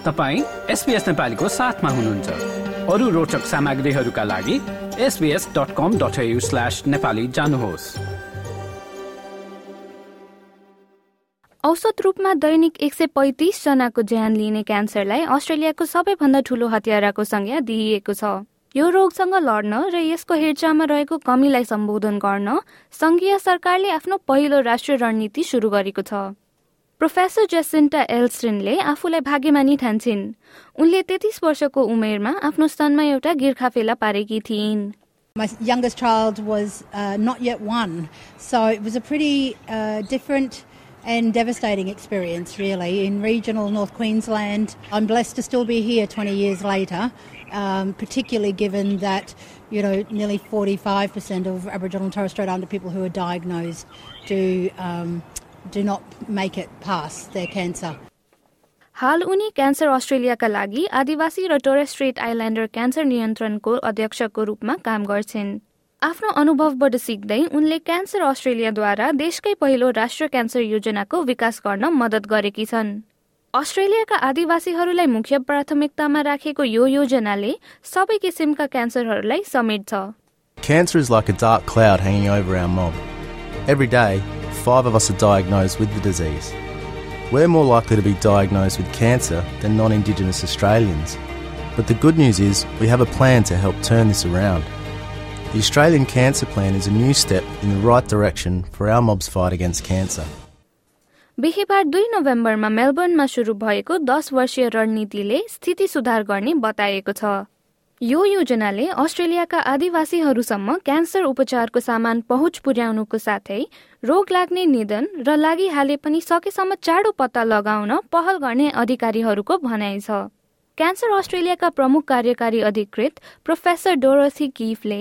तपाईँ एसपिएस नेपालीको साथमा हुनुहुन्छ। अरू रोचक सामग्रीहरूका लागि S B S dot com dot slash Nepali जानुहोस्। औसत रूपमा दैनिक एक सय पैँतिस जनाको ज्यान लिने क्यान्सरलाई अस्ट्रेलियाको सबैभन्दा ठूलो हतियाराको संज्ञा दिइएको छ। यो रोगसँग लड्न र यसको हेरचाहमा रहेको कमीलाई सम्बोधन गर्न संघीय सरकारले आफ्नो पहिलो राष्ट्रिय रणनीति शुरू गरेको छ। प्रोफेसर जेसिन्टा एल्स्टिनले आफूलाई भाग्यमानी ठान्छन् उनले तेत्तिस वर्षको उमेरमा आफ्नो स्तनमा एउटा गिर्खा फेला पारेकी थिइन् My youngest child was uh, not yet one, so it was a pretty uh, different and devastating experience, really, in regional North Queensland. I'm blessed to still be here 20 years later, um, particularly given that, you know, nearly 45% of Aboriginal and Torres Strait Islander people who are diagnosed do um, do not make it past their cancer. हाल उनी cancer अस्ट्रेलियाका लागि आदिवासी र Torres Strait Islander cancer नियन्त्रणको अध्यक्षको रूपमा काम गर्छिन् आफ्नो अनुभवबाट सिक्दै उनले क्यान्सर अस्ट्रेलियाद्वारा देशकै पहिलो राष्ट्रिय क्यान्सर योजनाको विकास गर्न मद्दत गरेकी छन् अस्ट्रेलियाका आदिवासीहरूलाई मुख्य प्राथमिकतामा राखेको यो योजनाले सबै किसिमका क्यान्सरहरूलाई समेट्छ Cancer is like a dark cloud hanging over our mob. Every day, five of us are diagnosed with the disease. We're more likely to be diagnosed with cancer than non Indigenous Australians. But the good news is we have a plan to help turn this around. The Australian Cancer Plan is a new step in the right direction for our mob's fight against cancer. बिहिबार दुई नोभेम्बरमा मेलबर्नमा शुरू भएको दस वर्षीय रणनीतिले स्थिति सुधार गर्ने बताएको छ यो योजनाले अस्ट्रेलियाका आदिवासीहरूसम्म क्यान्सर उपचारको सामान पहुँच पुर्याउनुको साथै रोग लाग्ने निधन र लागिहाले पनि सकेसम्म चाँडो पत्ता लगाउन पहल गर्ने अधिकारीहरूको भनाइ छ। क्यान्सर अस्ट्रेलियाका प्रमुख कार्यकारी अधिकृत प्रोफेसर डोरोथी किफले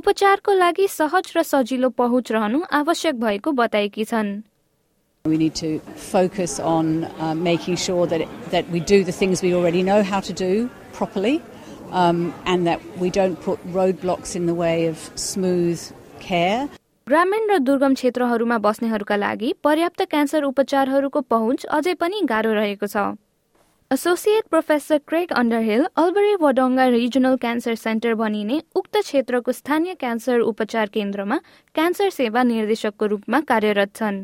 उपचारको लागि सहज र सजिलो पहुँच रहनु आवश्यक भएको बताएकी छन्। We need to focus on uh, making sure that, that we do the things we already know how to do properly. And that we don't put roadblocks in the way of smooth care. ग्रामीण र दुर्गम क्षेत्रहरूमा बस्नेहरूका लागि पर्याप्त cancer उपचारहरूको पहुँच अझै पनि गाह्रो रहेको छ associate professor Craig Underhill Albury Wodonga regional cancer centre भनिने उक्त क्षेत्रको स्थानीय क्यान्सर उपचार केन्द्रमा क्यान्सर सेवा निर्देशकको रूपमा कार्यरत छन्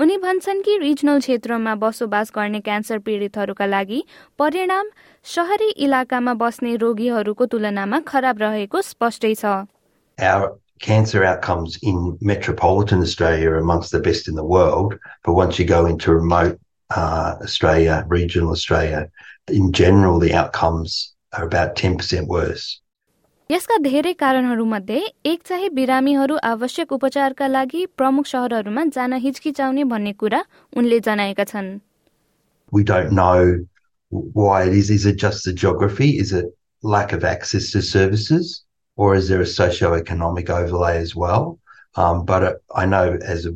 उनी भन्छन् कि रिजनल क्षेत्रमा बसोबास गर्ने क्यान्सर पीडितहरूका लागि परिणाम शहरी इलाकामा बस्ने रोगीहरूको तुलनामा खराब रहेको स्पष्टै छ Our cancer outcomes in metropolitan Australia are amongst the best in the world, but once you go into remote uh, Australia, regional Australia, in general, the outcomes are about 10% worse. यसका धेरै कारणहरूमध्ये एक चाहिँ बिरामीहरू आवश्यक उपचारका लागि प्रमुख सहरहरूमा जान हिचकिचाउने भन्ने कुरा उनले जनाएका छन् We don't know why it is. Is it just the geography? Is it lack of access to services? Or is there a socio-economic overlay as well? Um, but uh, I know as a,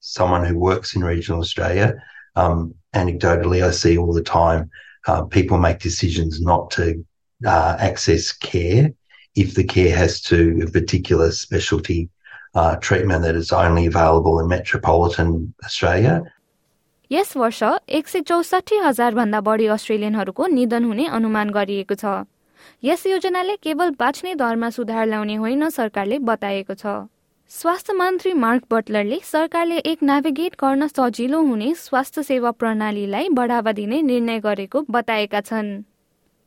someone who works in regional Australia, um, anecdotally, I see all the time uh, people make decisions not to uh, access care if the care has to a particular specialty uh, treatment that is only available in metropolitan Australia. यस वर्ष एक सय चौसठी हजार भन्दा बढी अस्ट्रेलियनहरूको निधन हुने अनुमान गरिएको छ। यस योजनाले केवल बाँच्ने दरमा सुधार ल्याउने होइन सरकारले बताएको छ। स्वास्थ्य मन्त्री मार्क बटलरले सरकारले एक नेभिगेट गर्न सजिलो हुने स्वास्थ्य सेवा प्रणालीलाई बढावा दिने निर्णय गरेको बताएका छन्।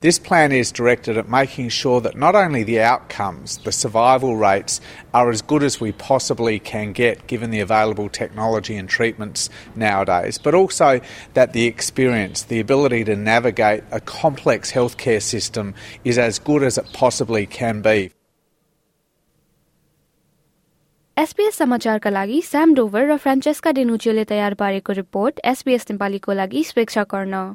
This plan is directed at making sure that not only the outcomes, the survival rates, are as good as we possibly can get given the available technology and treatments nowadays, but also that the experience, the ability to navigate a complex healthcare system is as good as it possibly can be. SBS समाचारका लागि स्याम डोभर र फ्रान्चेस्का डेनुचियोले तयार पारेको report SPS नेपालीको लागि स्वेच्छा गर्न